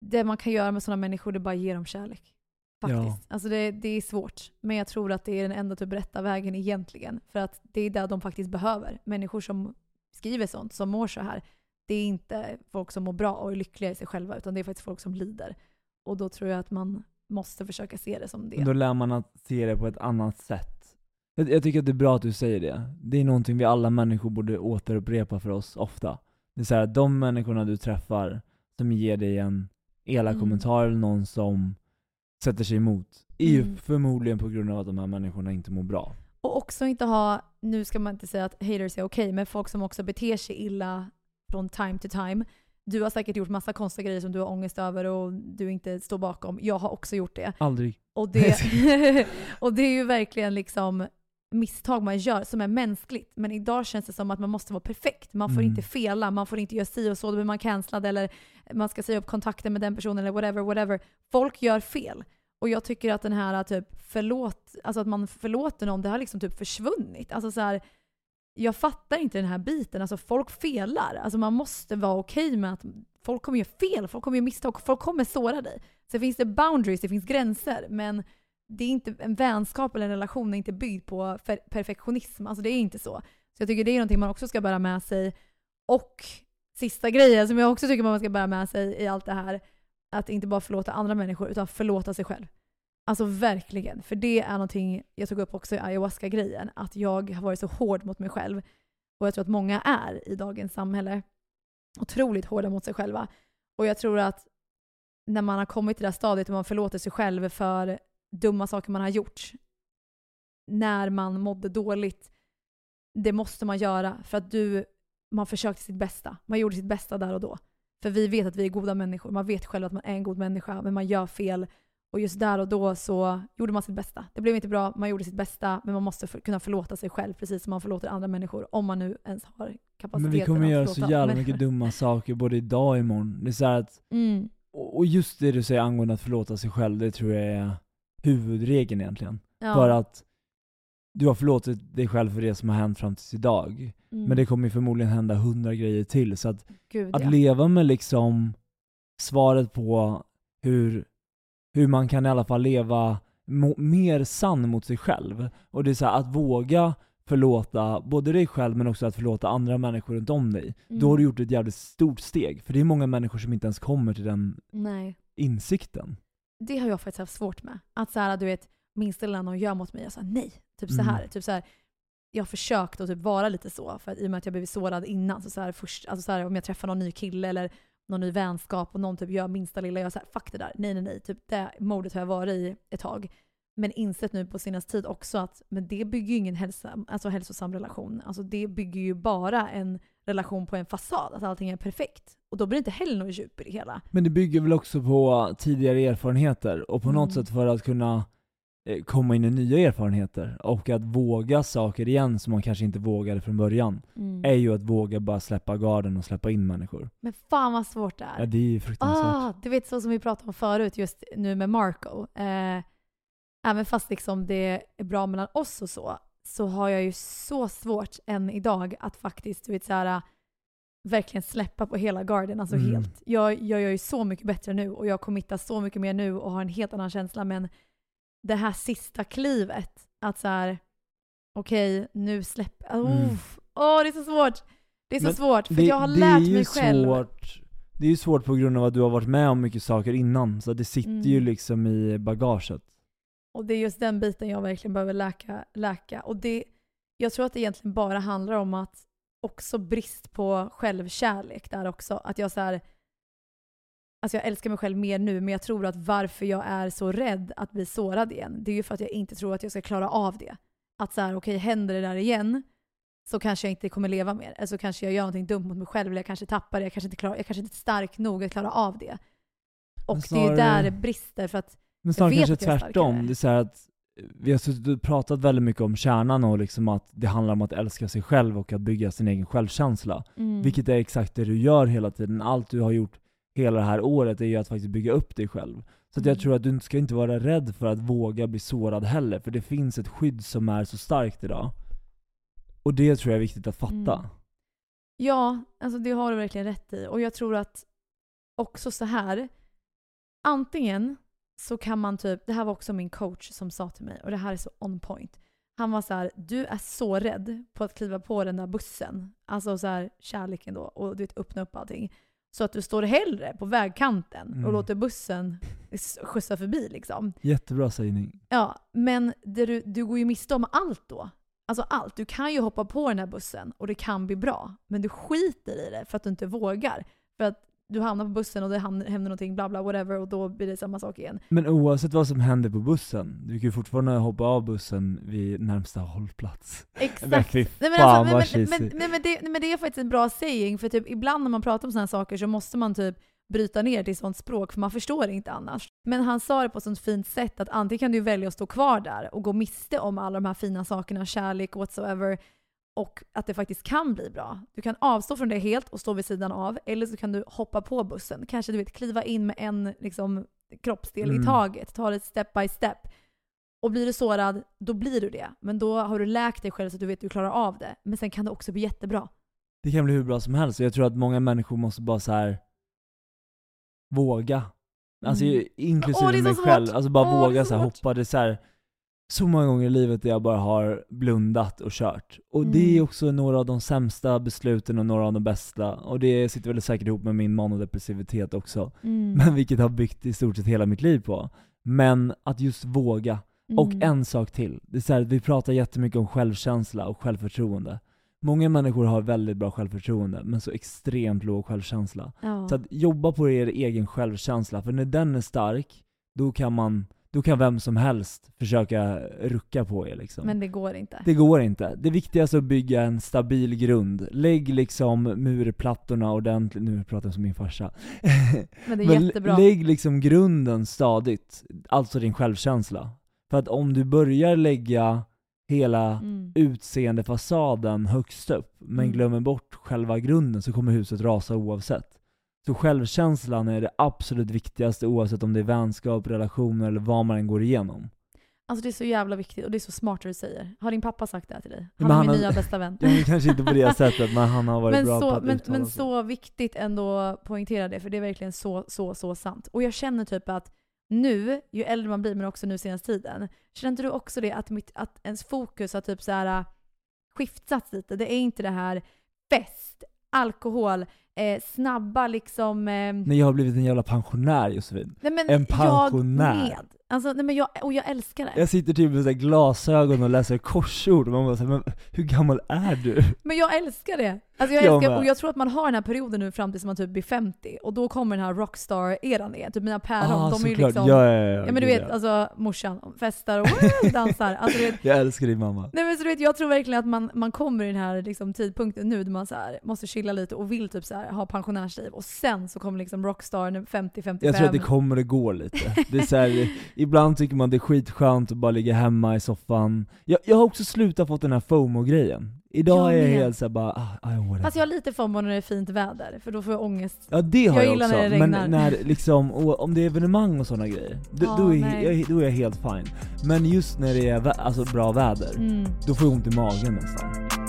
det man kan göra med sådana människor det är bara ge dem kärlek. Faktiskt. Alltså det, det är svårt. Men jag tror att det är den enda typ rätta vägen egentligen. För att det är det de faktiskt behöver. Människor som skriver sånt, som mår så här. Det är inte folk som mår bra och är lyckliga i sig själva, utan det är faktiskt folk som lider. Och då tror jag att man måste försöka se det som det. Men Då lär man att se det på ett annat sätt. Jag, jag tycker att det är bra att du säger det. Det är någonting vi alla människor borde återupprepa för oss ofta. Det är så här, att de människorna du träffar som ger dig en elak Mm. kommentar eller någon som sätter sig emot, är ju Mm. förmodligen på grund av att de här människorna inte mår bra. Och också inte ha, nu ska man inte säga att haters är okej, men folk som också beter sig illa från time to time. Du har säkert gjort massa konstiga grejer som du har ångest över och du inte står bakom. Jag har också gjort det. Aldrig. Och det, och det är ju verkligen liksom misstag man gör som är mänskligt. Men idag känns det som att man måste vara perfekt. Man får Mm. inte fela, man får inte göra si och så, då blir man cancellad eller man ska säga upp kontakten med den personen eller whatever, whatever. Folk gör fel. Och jag tycker att den här typ förlåt, alltså att man förlåter någon, det har liksom typ försvunnit. Alltså så här, jag fattar inte den här biten. Alltså folk felar. Alltså man måste vara okej med att folk kommer göra fel, folk kommer göra misstag, folk kommer såra dig. Sen finns det boundaries, det finns gränser, men det är inte, en vänskap eller en relation är inte byggd på perfektionism. Alltså det är inte så. Så jag tycker det är någonting man också ska bära med sig. Och sista grejen som jag också tycker man ska bära med sig i allt det här, att inte bara förlåta andra människor utan förlåta sig själv. Alltså verkligen. För det är någonting jag tog upp också i ayahuasca-grejen. Att jag har varit så hård mot mig själv. Och jag tror att många är i dagens samhälle. Otroligt hårda mot sig själva. Och jag tror att när man har kommit till det här stadiet och man förlåter sig själv för dumma saker man har gjort. När man mådde dåligt. Det måste man göra för att du, man försökte sitt bästa. Man gjorde sitt bästa där och då. För vi vet att vi är goda människor. Man vet själv att man är en god människa, men man gör fel. Och just där och då så gjorde man sitt bästa. Det blev inte bra, man gjorde sitt bästa, men man måste för, kunna förlåta sig själv precis som man förlåter andra människor. Om man nu ens har kapaciteten Men vi kommer att göra så jävla människor. mycket dumma saker både idag och imorgon. Det är så att Mm. och och just det du säger angående att förlåta sig själv, det tror jag är huvudregeln egentligen. Ja. För att du har förlåtit dig själv för det som har hänt fram tills idag. Mm. Men det kommer ju förmodligen hända hundra grejer till. Så att, Gud, att ja. leva med liksom svaret på hur, hur man kan i alla fall leva mer sann mot sig själv. Och det är så här, att våga förlåta både dig själv men också att förlåta andra människor runt om dig. Mm. Då har du gjort ett jävligt stort steg. För det är många människor som inte ens kommer till den Nej. insikten. Det har jag faktiskt haft svårt med. Att så här, du vet, minsta lilla någon gör mot mig, jag sa nej. Typ så här. Mm. Typ så här. Jag har försökt att typ vara lite så, för att, i och med att jag blivit sårad innan. Så så här, först, alltså så här, om jag träffar någon ny kille eller någon ny vänskap och någon typ gör minsta lilla, jag säger fuck det där, nej nej nej. Typ det modet har jag varit i ett tag. Men insett nu på senaste tid också att men det bygger ju ingen hälsa, alltså hälsosam relation. Alltså det bygger ju bara en relation på en fasad, att allting är perfekt. Och då blir det inte heller något djup i det hela. Men det bygger väl också på tidigare erfarenheter och på något Mm. sätt för att kunna eh, komma in i nya erfarenheter och att våga saker igen som man kanske inte vågade från början Mm. är ju att våga bara släppa garden och släppa in människor. Men fan vad svårt det är. Ja, det är ju fruktansvärt. Ah, du vet så som vi pratade om förut just nu med Marco. Eh, även fast liksom det är bra mellan oss och så, så har jag ju så svårt än idag att faktiskt, du vet såhär, verkligen släppa på hela garden, alltså Mm. helt. Jag, jag gör ju så mycket bättre nu och jag committar så mycket mer nu och har en helt annan känsla men det här sista klivet, att så här, okej nu släpper, oh, Mm. åh det är så svårt. Det är så Men svårt för det, jag har lärt är ju mig själv. Svårt, det är ju svårt på grund av att du har varit med om mycket saker innan, så det sitter ju Mm. liksom i bagaget. Och det är just den biten jag verkligen behöver läka. läka. Och det, jag tror att det egentligen bara handlar om att också brist på självkärlek där också. Att jag så här, alltså jag älskar mig själv mer nu, men jag tror att varför jag är så rädd att bli sårad igen, det är ju för att jag inte tror att jag ska klara av det. Att så här, okej, händer det där igen så kanske jag inte kommer leva mer. Eller så kanske jag gör någonting dumt mot mig själv, eller jag kanske tappar det, jag kanske inte, klarar, jag kanske inte är stark nog att klara av det. Och det är ju där det brister, för att Men snarare kanske tvärtom. Det är så att vi har suttit och pratat väldigt mycket om kärnan och liksom att det handlar om att älska sig själv och att bygga sin egen självkänsla. mm, Vilket är exakt det du gör hela tiden. Allt du har gjort hela det här året är ju att faktiskt bygga upp dig själv. Så att jag Mm. tror att du ska inte vara rädd för att våga bli sårad heller, för det finns ett skydd som är så starkt idag. Och det tror jag är viktigt att fatta. Mm. Ja, alltså det har du verkligen rätt i. Och jag tror att också så här. Antingen så kan man typ, det här var också min coach som sa till mig och det här är så on point. Han var så här, du är så rädd på att kliva på den där bussen, alltså så här kärleken då, och du vet öppna upp allting. Så att du står hellre på vägkanten Mm. och låter bussen skjutsa förbi liksom. Jättebra sägning. Ja, men du, du går ju miste om allt då. Alltså allt. Du kan ju hoppa på den här bussen och det kan bli bra. Men du skiter i det för att du inte vågar. För att du hamnar på bussen och det händer någonting, bla bla whatever, och då blir det samma sak igen. Men oavsett vad som händer på bussen, du kan ju fortfarande hoppa av bussen vid närmsta hållplats. Exakt. Men Nej men, alltså, men, men, men, men, det, men det är faktiskt en bra saying, för typ ibland när man pratar om sådana här saker så måste man typ bryta ner till sånt språk, för man förstår inte annars. Men han sa det på ett sånt fint sätt att antingen kan du välja att stå kvar där och gå miste om alla de här fina sakerna, kärlek whatsoever, och att det faktiskt kan bli bra. Du kan avstå från det helt och stå vid sidan av, eller så kan du hoppa på bussen. Kanske du vet, kliva in med en liksom, kroppsdel Mm. i taget, ta det step by step. Och blir du sårad, då blir du det. Men då har du läkt dig själv så att du vet att du klarar av det. Men sen kan det också bli jättebra. Det kan bli hur bra som helst, jag tror att många människor måste bara så här våga. Alltså Mm. inklusive så mig svårt. själv, alltså bara är våga så så hoppa. Det är så, här, så många gånger i livet där jag bara har blundat och kört. Och det Mm. är också några av de sämsta besluten och några av de bästa. Och det sitter väl säkert ihop med min manodepressivitet också. Mm. Men vilket har byggt i stort sett hela mitt liv på. Men att just våga. Och Mm. en sak till. Det är så här, vi pratar jättemycket om självkänsla och självförtroende. Många människor har väldigt bra självförtroende, men så extremt låg självkänsla. Ja. Så att jobba på er egen självkänsla, för när den är stark, då kan man, då kan vem som helst försöka rucka på er liksom. Men det går inte. Det går inte. Det viktigaste är att bygga en stabil grund. Lägg liksom murplattorna ordentligt, nu pratar jag som min farsa. Men det är Men jättebra. lägg liksom grunden stadigt, alltså din självkänsla. För att om du börjar lägga hela Mm. utseendefasaden högst upp, men Mm. glömmer bort själva grunden så kommer huset rasa oavsett. Så självkänslan är det absolut viktigaste oavsett om det är vänskap, relationer eller vad man än går igenom. Alltså det är så jävla viktigt och det är så smart det du säger. Har din pappa sagt det här till dig? Men Han är han min har- nya bästa vän. Ja, men kanske inte på det sättet, men han har varit men bra på så, att men, uttala men sig. så viktigt ändå att poängtera det, för det är verkligen så, så, så sant. Och jag känner typ att nu, ju äldre man blir, men också nu senaste tiden, känner inte du också det att, mitt, att ens fokus har typ så här äh, skiftats lite? Det är inte det här fest, alkohol, eh, snabba liksom... Eh, Nej, jag har blivit en jävla pensionär Josefin. nej men en pensionär. Jag med. Alltså, nej men jag, och jag älskar det. Jag sitter typ med så glasögon och läser korsord och man bara så här, men hur gammal är du? Men jag älskar det! Alltså jag Jag älskar, med. och jag tror att man har den här perioden nu fram tills man typ blir 50, och då kommer den här rockstar-eran igen. Typ mina päron, ah, de är ju liksom... ja, ja, ja, Ja men du vet, ja. alltså morsan festar och dansar. Alltså, vet, Jag älskar din mamma. nej men så du vet, jag tror verkligen att man, man kommer i den här liksom, tidpunkten nu där man så här, måste chilla lite och vill typ så här, ha pensionärsliv. Och sen så kommer liksom rockstar 50-55. Jag tror att det kommer och går lite. Det är så här, ibland tycker man det är skitskönt att bara ligga hemma i soffan. Jag, jag har också slutat fått den här FOMO-grejen. Idag Jag är jag helt såhär bara, ah, ah, whatever. Fast jag har lite FOMO när det är fint väder, för då får jag ångest. Ja det har Jag jag, också, när det men när liksom, om det är evenemang och sådana grejer, då, Ja, då, är, jag, då är jag helt fine. Men just när det är alltså, bra väder, Mm. då får jag ont i magen nästan.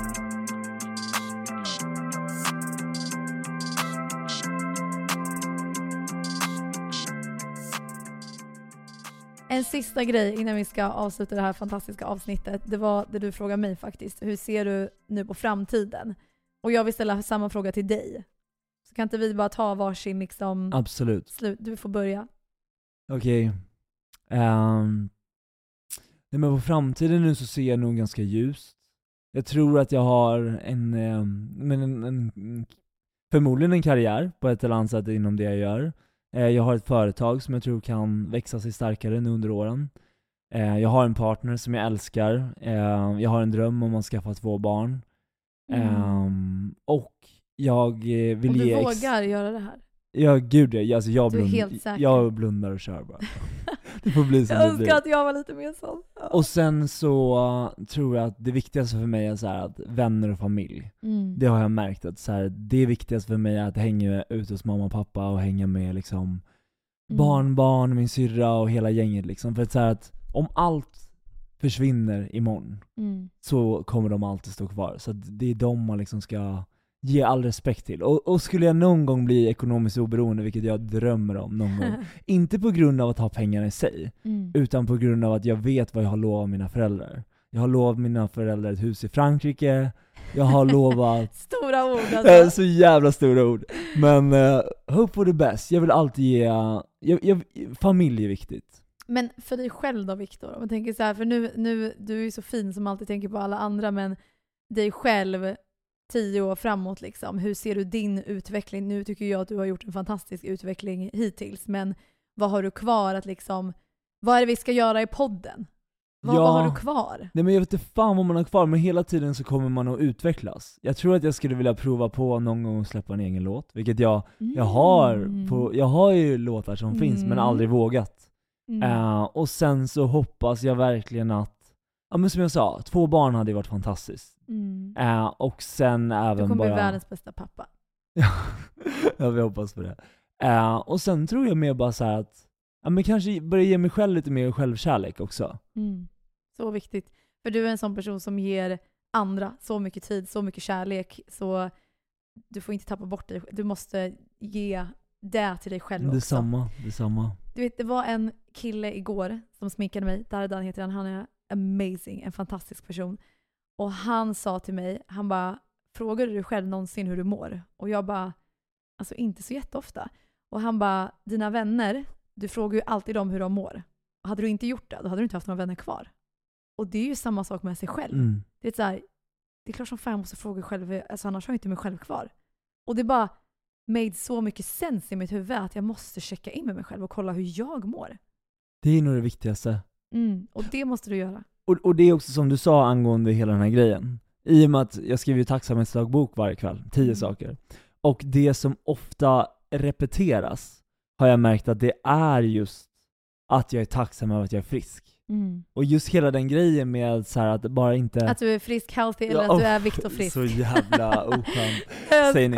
En sista grej innan vi ska avsluta det här fantastiska avsnittet. Det var det du frågade mig faktiskt. Hur ser du nu på framtiden? Och jag vill ställa samma fråga till dig. Så kan inte vi bara ta varsin liksom Absolut. slut? Du får börja. Okej. Ehm, nej men på framtiden nu så ser jag nog ganska ljust. Jag tror att jag har en, ehm, men en, en, förmodligen en karriär på ett eller annat sätt inom det jag gör. Eh, jag har ett företag som jag tror kan växa sig starkare nu under åren. Eh, jag har en partner som jag älskar. Eh, jag har en dröm om att skaffa två barn. Mm. Ehm, och jag vill Och du ge... ex- vågar göra det här. Ja gud ja, alltså jag, blund, jag blundar och kör bara. Det får bli som Jag det blir. önskar att jag var lite mer sån. Ja. Och sen så uh, tror jag att det viktigaste för mig är så att vänner och familj. Mm. Det har jag märkt att så här, det viktigaste för mig är att hänga ute hos mamma och pappa och hänga med liksom Mm. barnbarn, min syrra och hela gänget liksom. För att så här att om allt försvinner imorgon Mm. så kommer de alltid stå kvar. Så det är de man liksom ska ge all respekt till. Och, och skulle jag någon gång bli ekonomiskt oberoende, vilket jag drömmer om någon gång, inte på grund av att ha pengar i sig, Mm. utan på grund av att jag vet vad jag har lovat mina föräldrar. Jag har lovat mina föräldrar ett hus i Frankrike, jag har lovat Stora ord Eh, alltså. Så jävla stora ord. Men uh, hope for the best. Jag vill alltid ge, jag, jag, familj är viktigt. Men för dig själv då Viktor? Om man tänker så här, för nu, nu, du är ju så fin som alltid tänker på alla andra, men dig själv tio år framåt liksom. Hur ser du din utveckling? Nu tycker jag att du har gjort en fantastisk utveckling hittills, men vad har du kvar att liksom, vad är det vi ska göra i podden? Vad, Ja. vad har du kvar? Nej men jag vet inte fan vad man har kvar, men hela tiden så kommer man att utvecklas. Jag tror att jag skulle vilja prova på någon gång att släppa en egen låt, vilket jag, jag har Mm. på, jag har ju låtar som finns men Mm. aldrig vågat. Mm. Eh, och sen så hoppas jag verkligen att, ja men som jag sa, två barn hade ju varit fantastiskt. Mm. Eh, och sen även Du kommer bara... bli världens bästa pappa. ja, vi hoppas på det. Eh, och sen tror jag mer bara så att, ja men kanske börja ge mig själv lite mer självkärlek också. Mm. Så viktigt. För du är en sån person som ger andra så mycket tid, så mycket kärlek, så du får inte tappa bort dig. Du måste ge det till dig själv också. Detsamma, detsamma. Du vet, det var en kille igår som sminkade mig. Dardan heter han. Han är amazing, en fantastisk person. Och han sa till mig, han bara, frågar du dig själv någonsin hur du mår? Och jag bara, alltså inte så jätteofta. Och han bara, dina vänner, du frågar ju alltid dem hur de mår. Och hade du inte gjort det, då hade du inte haft några vänner kvar. Och det är ju samma sak med sig själv. Mm. Det är så här, det är klart som fan jag måste fråga själv, alltså annars har jag inte mig själv kvar. Och det bara made så mycket sens i mitt huvud att jag måste checka in med mig själv och kolla hur jag mår. Det är nog det viktigaste. Mm, och det måste du göra. Och, och det är också som du sa angående hela den här grejen. I och med att jag skriver ju tacksamhetsdagbok varje kväll, tio Mm. saker. Och det som ofta repeteras har jag märkt att det är just att jag är tacksam över att jag är frisk. Mm. Och just hela den grejen med så att bara inte... Att du är frisk, healthy eller Ja, att du är Viktor Frisk. Så jävla oskönt. Jag säger ni.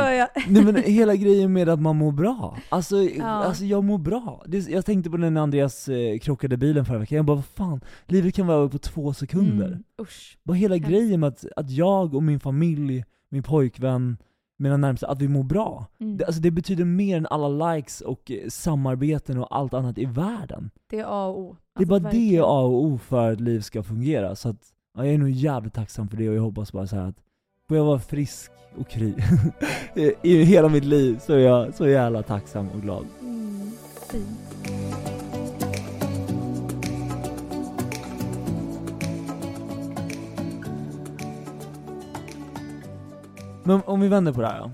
Nej men hela grejen med att man mår bra. Alltså, Ja. alltså jag mår bra. Det, jag tänkte på när Andreas eh, krockade bilen förra veckan, jag bara vad fan, livet kan vara över på två sekunder. Mm. Usch. Bara hela Hemskt. grejen med att, att jag och min familj, min pojkvän, mina närmsta, att vi mår bra. Mm. Det, alltså det betyder mer än alla likes och eh, samarbeten och allt annat i världen. Det är A och O. Det är Alltså, bara det verkligen. A och O för att liv ska fungera. Så att, ja, jag är nog jävligt tacksam för det och jag hoppas bara så här att får jag vara frisk och kry i hela mitt liv så är jag så jävla tacksam och glad. Mm. Fint. Men om vi vänder på det här då.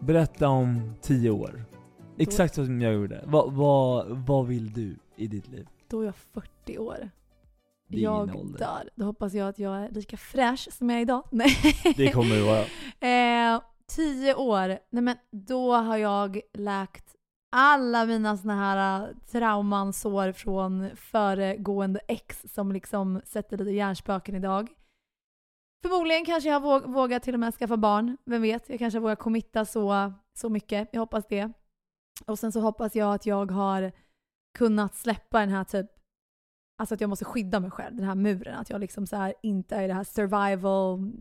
Berätta om tio år. Exakt så som jag gjorde. Vad vad vad vill du i ditt liv? Då är jag 40 år. Är jag ålder. dör. Då hoppas jag att jag är lika fräsch som jag är idag. Nej. Det kommer det vara. Eh, tio år. Nej men då har jag läkt alla mina såna här eh, trauman, sår från föregående ex som liksom sätter lite hjärnspöken idag. Förmodligen kanske jag våg, vågar till och med skaffa barn. Vem vet? Jag kanske vågar committa så, så mycket. Jag hoppas det. Och sen så hoppas jag att jag har kunnat släppa den här typ Alltså att jag måste skydda mig själv, den här muren. Att jag liksom så här inte är i det här survival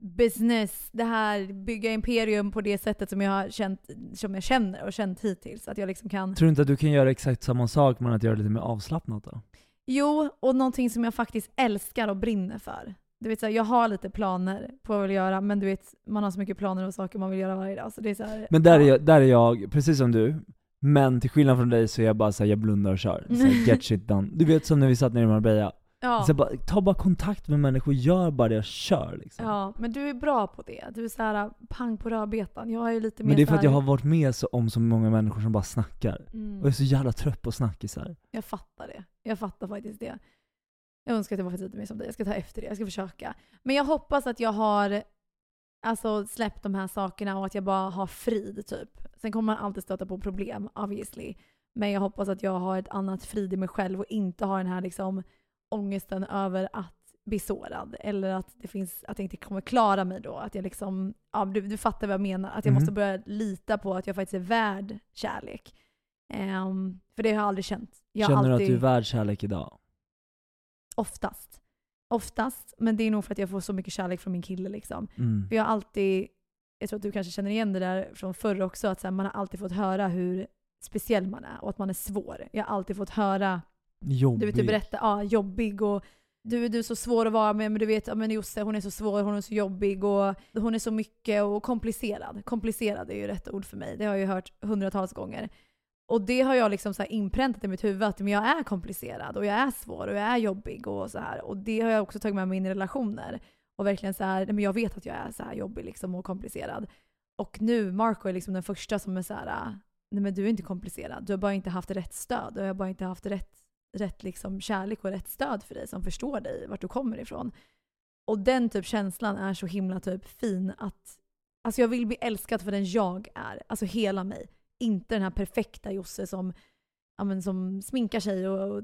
business, det här bygga imperium på det sättet som jag har känt, som jag känner och känt hittills. Att jag liksom kan... Tror du inte att du kan göra exakt samma sak men att göra det lite mer avslappnat då? Jo, och någonting som jag faktiskt älskar och brinner för. Du vet så här, jag har lite planer på vad jag vill göra, men du vet, man har så mycket planer och saker man vill göra varje dag. Så det är så här, Men där är, ja. jag, där är jag, precis som du, men till skillnad från dig så är jag bara såhär, jag blundar och kör. Så här, get shit done. Du vet som när vi satt nere i Marbella. Ja. Så jag bara, ta bara kontakt med människor, gör bara det, kör liksom. ja, men du är bra på det. Du är så här pang på rödbetan. Jag är lite mer Men det är för att jag har varit med så, om så många människor som bara snackar. Mm. Och jag är så jävla trött på snackisar. Jag fattar det. Jag fattar faktiskt det. Jag önskar att jag var lite mer som dig. Jag ska ta efter det. Jag ska försöka. Men jag hoppas att jag har alltså, släppt de här sakerna och att jag bara har frid typ. Sen kommer man alltid stöta på problem obviously. Men jag hoppas att jag har ett annat frid i mig själv och inte har den här liksom ångesten över att bli sårad. Eller att det finns, att jag inte kommer klara mig då. Att jag liksom, ja du, du fattar vad jag menar. Att jag Mhm. måste börja lita på att jag faktiskt är värd kärlek. Ehm, för det har jag aldrig känt. Jag Känner du alltid, att du är värd kärlek idag? Oftast. Oftast. Men det är nog för att jag får så mycket kärlek från min kille liksom. Mm. För jag har alltid, jag tror att du kanske känner igen det där från förr också, att här, man har alltid fått höra hur speciell man är och att man är svår. Jag har alltid fått höra, Jobbig. du vet du berättar, ja jobbig och du, du är så svår att vara med, men du vet, ja men Josse hon är så svår, hon är så jobbig och hon är så mycket och komplicerad. Komplicerad är ju rätt ord för mig, det har jag ju hört hundratals gånger. Och det har jag liksom så här inpräntat i mitt huvud att men jag är komplicerad och jag är svår och jag är jobbig och så här. Och det har jag också tagit med mig in i relationer. Och verkligen så här, nej, men jag vet att jag är så här jobbig liksom och komplicerad. Och nu, Marco är liksom den första som är så här, nej men du är inte komplicerad. Du har bara inte haft rätt stöd. Du har bara inte haft rätt, rätt liksom kärlek och rätt stöd för dig som förstår dig, vart du kommer ifrån. Och den typ känslan är så himla typ fin att, alltså jag vill bli älskad för den jag är. Alltså hela mig. Inte den här perfekta Josse som, ja, men, som sminkar sig och, och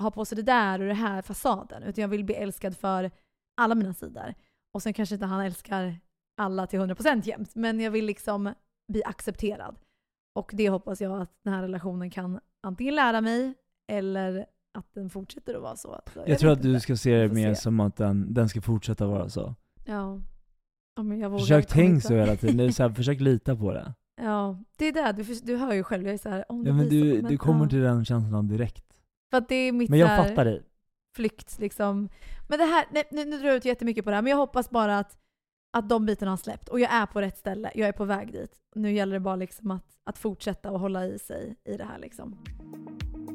har på sig det där och det här fasaden. Utan jag vill bli älskad för alla mina sidor. Och sen kanske inte han älskar alla till 100% jämt. Men jag vill liksom bli accepterad. Och det hoppas jag att den här relationen kan antingen lära mig eller att den fortsätter att vara så. så Jag, vet tror att du ska se det mer se. som att den, den ska fortsätta vara så. Ja. ja men jag vågar Försök inte tänk så hela tiden, så här, försök lita på det. Ja, det är det. Du, du hör ju själv, jag är så här, om Ja men du, så, du kommer ja. till den känslan direkt. För att det är mitt Men jag här fattar dig. flykt liksom. Men det här, nej, nu, nu drar jag ut jättemycket på det här, men jag hoppas bara att, att de bitarna har släppt. Och jag är på rätt ställe, jag är på väg dit. Nu gäller det bara liksom att, att fortsätta och hålla i sig i det här liksom.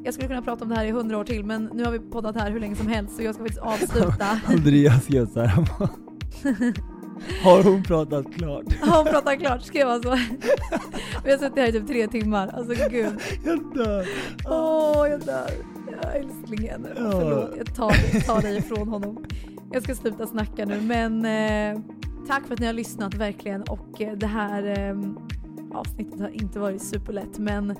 Jag skulle kunna prata om det här i hundra år till, men nu har vi poddat här hur länge som helst så jag ska faktiskt avsluta. Andreas skrev såhär, har hon pratat klart? Ja, hon pratar klart, skrev han så. Vi har suttit här i typ tre timmar, alltså gud. Jag dör. Åh, jag dör. Ja, älsklingen. Ja. Förlåt, jag tar, tar dig ifrån honom. Jag ska sluta snacka nu, men eh, tack för att ni har lyssnat verkligen. Och eh, det här eh, avsnittet har inte varit superlätt, men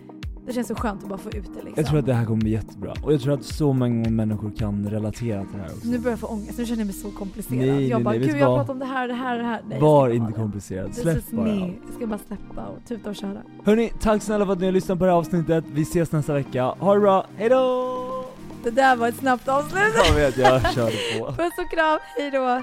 Det känns så skönt att bara få ut det liksom. Jag tror att det här kommer bli jättebra. Och jag tror att så många människor kan relatera till det här också. Nu börjar jag få ångest, nu känner jag mig så komplicerad. Nej, nej, jag bara, nej, gud jag vad? pratar om det här, det här, det här. Nej, Var inte komplicerad, släpp bara allt. Jag ska bara släppa och tuta och köra. Hörni, tack snälla för att ni har lyssnat på det här avsnittet. Vi ses nästa vecka. Ha det bra, hejdå! Det där var ett snabbt avslut. Jag vet, jag körde på. Puss och kram, hejdå.